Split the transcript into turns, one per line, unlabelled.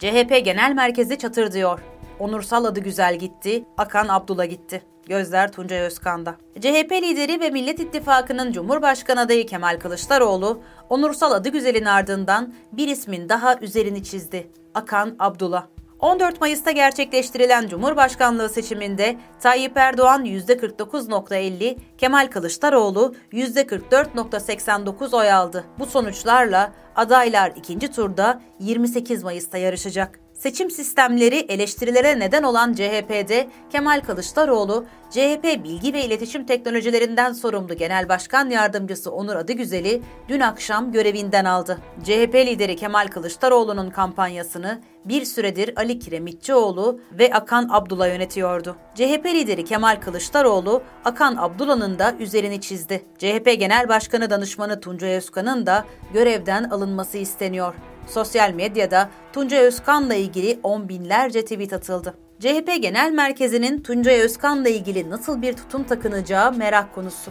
CHP Genel Merkezi çatır diyor. Onursal adı güzel gitti, Akan Abdullah gitti. Gözler Tuncay Özkan'da. CHP lideri ve Millet İttifakı'nın Cumhurbaşkanı adayı Kemal Kılıçdaroğlu, onursal adı güzelin ardından bir ismin daha üzerini çizdi. Akan Abdullah. 14 Mayıs'ta gerçekleştirilen Cumhurbaşkanlığı seçiminde Tayyip Erdoğan %49.50, Kemal Kılıçdaroğlu %44.89 oy aldı. Bu sonuçlarla adaylar ikinci turda 28 Mayıs'ta yarışacak. Seçim sistemleri eleştirilere neden olan CHP'de Kemal Kılıçdaroğlu, CHP Bilgi ve İletişim Teknolojilerinden sorumlu Genel Başkan Yardımcısı Onur Adıgüzel'i dün akşam görevinden aldı. CHP lideri Kemal Kılıçdaroğlu'nun kampanyasını bir süredir Ali Kiremitçioğlu ve Akan Abdullah yönetiyordu. CHP lideri Kemal Kılıçdaroğlu, Akan Abdullah'ın da üzerini çizdi. CHP Genel Başkanı Danışmanı Tuncay Özkan'ın da görevden alınması isteniyor. Sosyal medyada Tuncay Özkan'la ilgili on binlerce tweet atıldı. CHP Genel Merkezi'nin Tuncay Özkan'la ilgili nasıl bir tutum takınacağı merak konusu.